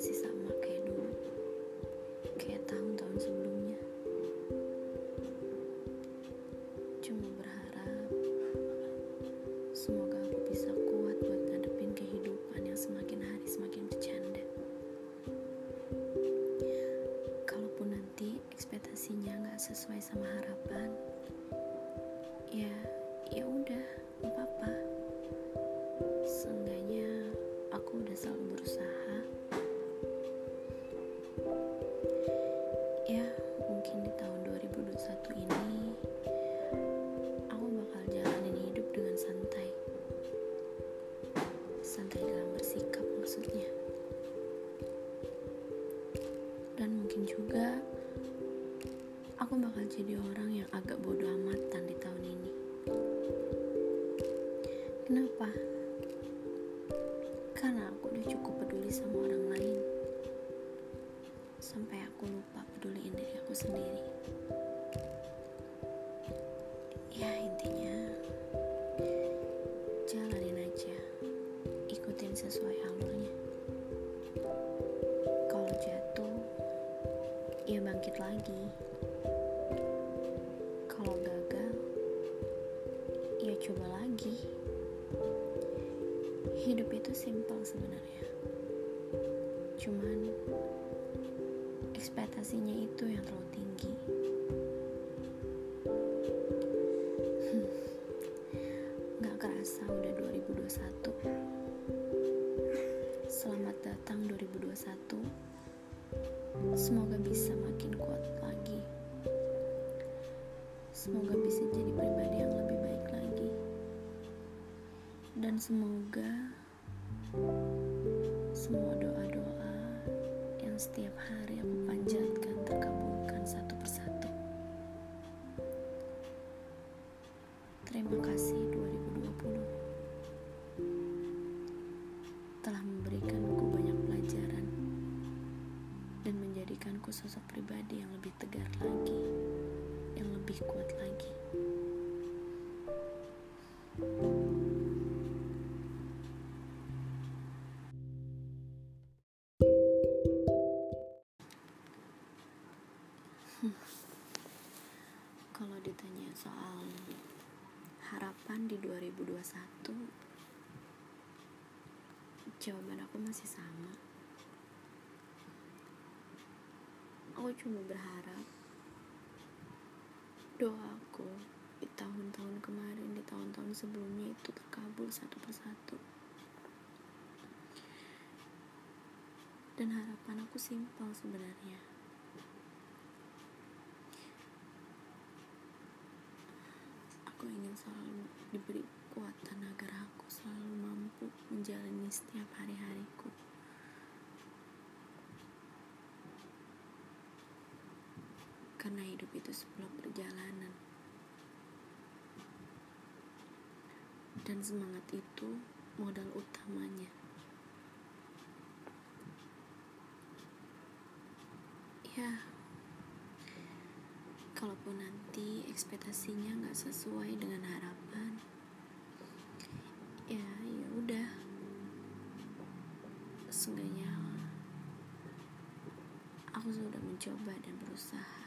masih sama kayak dulu. Kayak tahun-tahun sebelumnya. Cuma berharap semoga aku bisa kuat buat ngadepin kehidupan yang semakin hari semakin bercanda. Kalaupun nanti ekspektasinya nggak sesuai sama harapan ya ya udah apa-apa. Seenggaknya aku udah selalu santai dalam bersikap maksudnya. Dan mungkin juga aku bakal jadi orang yang agak bodoh amatan di tahun ini. Kenapa? karena aku udah cukup peduli sama orang lain. Sampai aku lupa peduliin diri aku sendiri hidup itu simpel sebenarnya. Cuman ekspektasinya itu yang terlalu tinggi. Gak kerasa udah 2021 Selamat datang 2021 Semoga bisa makin kuat lagi. Semoga bisa jadi pribadi yang Dan semoga Semua doa-doa yang setiap hari aku panjatkan terkabulkan satu persatu Terima kasih 2020 telah memberikanku banyak pelajaran dan menjadikanku sosok pribadi yang lebih tegar lagi, yang lebih kuat lagi. Di 2021 jawaban aku masih sama. Aku cuma berharap doaku di tahun-tahun kemarin di tahun-tahun sebelumnya itu terkabul satu persatu. Dan harapan aku simpel sebenarnya Aku ingin selalu diberi kekuatan agar aku selalu mampu menjalani setiap hari-hariku. Karena hidup itu sebuah perjalanan. Dan semangat itu modal utamanya. Ya, kalaupun nanti ekspektasinya nggak sesuai dengan harapan. Ya ya udah. Seenggaknya aku sudah mencoba dan berusaha.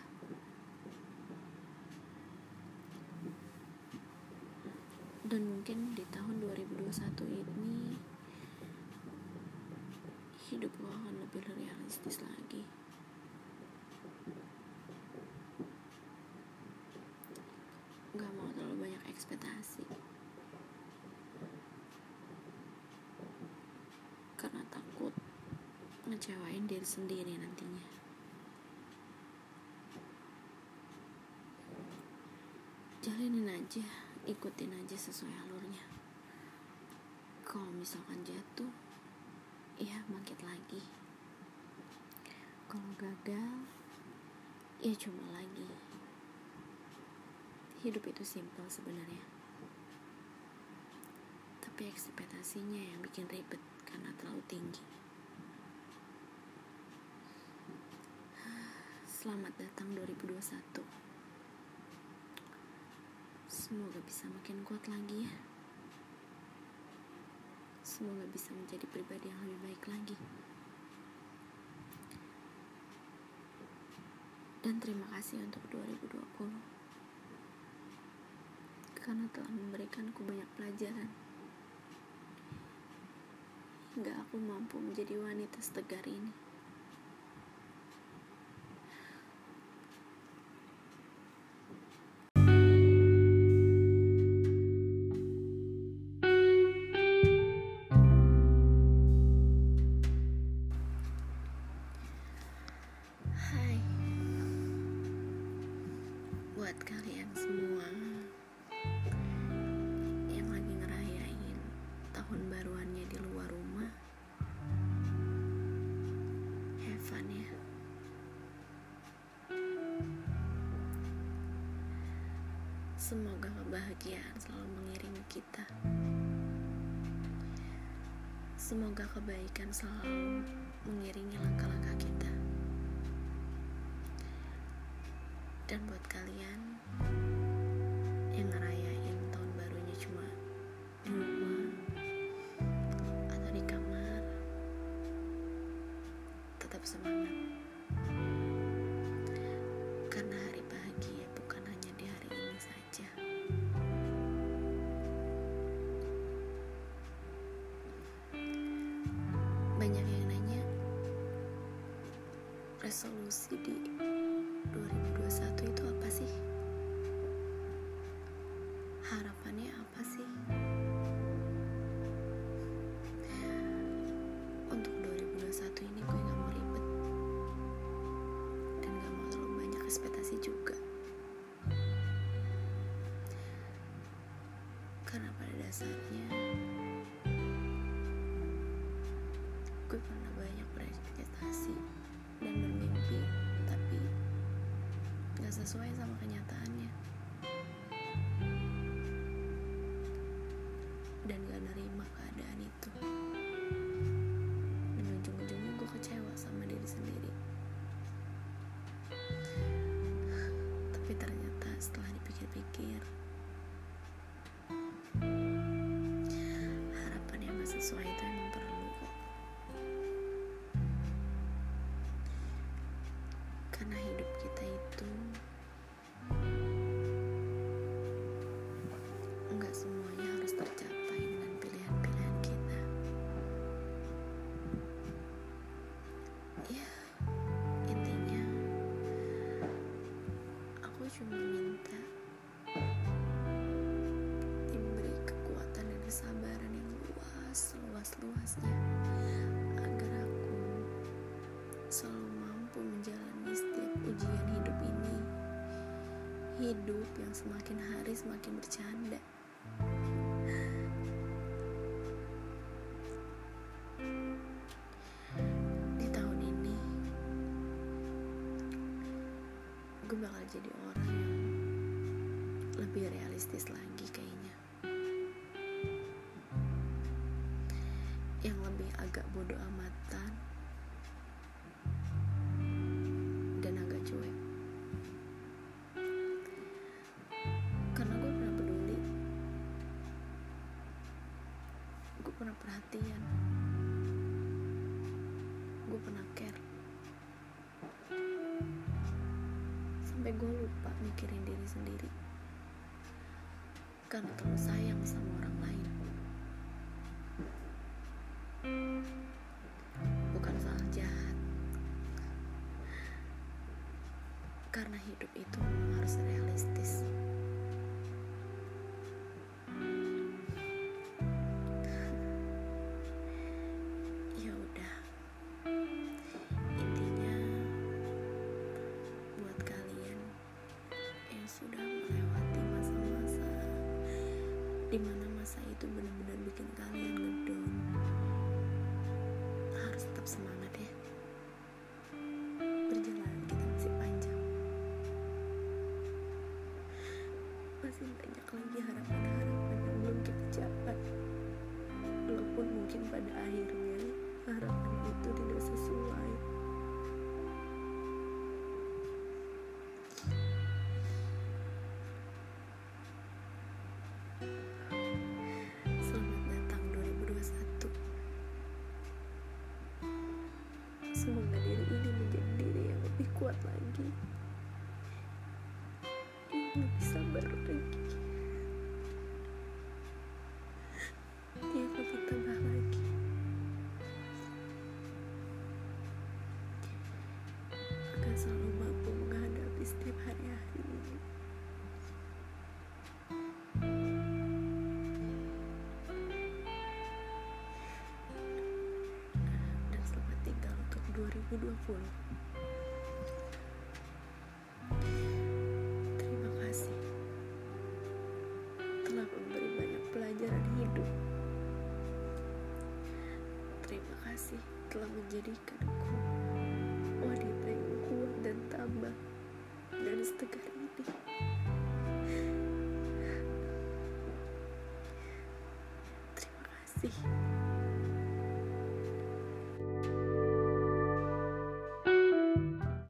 Dan mungkin di tahun 2021 ini hidupku akan lebih realistis lagi gak mau terlalu banyak ekspektasi karena takut ngecewain diri sendiri nantinya. Jalanin aja ikutin aja sesuai alurnya. Kalau misalkan jatuh ya bangkit lagi. Kalau gagal ya coba lagi. Hidup itu simpel sebenarnya. Tapi ekspektasinya yang bikin ribet karena terlalu tinggi selamat datang 2021 semoga bisa makin kuat lagi ya. Semoga bisa menjadi pribadi yang lebih baik lagi. Dan terima kasih untuk 2020 karena telah memberikanku banyak pelajaran. Hingga aku mampu menjadi wanita setegar ini. Semoga kebahagiaan selalu mengiringi kita. Semoga kebaikan selalu mengiringi langkah-langkah kita. Dan buat kalian yang ngerayain resolusi di 2021 itu apa sih? Harapannya apa sih? Untuk 2021 ini gue gak mau ribet dan gak mau terlalu banyak ekspektasi juga. Karena pada dasarnya gue pernah sesuai sama kenyataannya cuma minta diberi kekuatan dan kesabaran yang luas luas luasnya agar aku selalu mampu menjalani setiap ujian hidup ini. Hidup yang semakin hari semakin bercanda. Di tahun ini gue bakal jadi orang lebih realistis lagi kayaknya. Yang lebih agak bodoh amatan dan agak cuek. Karena gue pernah peduli. Gue pernah perhatian. Gue pernah care. Sampai gue lupa mikirin diri sendiri karena terlalu sayang sama orang lain. Bukan soal jahat. Karena hidup itu memang harus realistis di mana masa itu benar-benar bikin kalian ngedown. Harus tetap semangat ya. Perjalanan kita masih panjang. Masih banyak lagi harapan-harapan yang belum kita capai. Walaupun mungkin pada akhirnya harapan itu tidak sesuai lagi. Lebih sabar lagi Yang lebih tabah lagi. Akan selalu mampu menghadapi setiap hari-hari ini. Dan selamat tinggal untuk 2020. kasih telah menjadikanku wanita yang kuat dan tabah dan setegar ini. Terima kasih.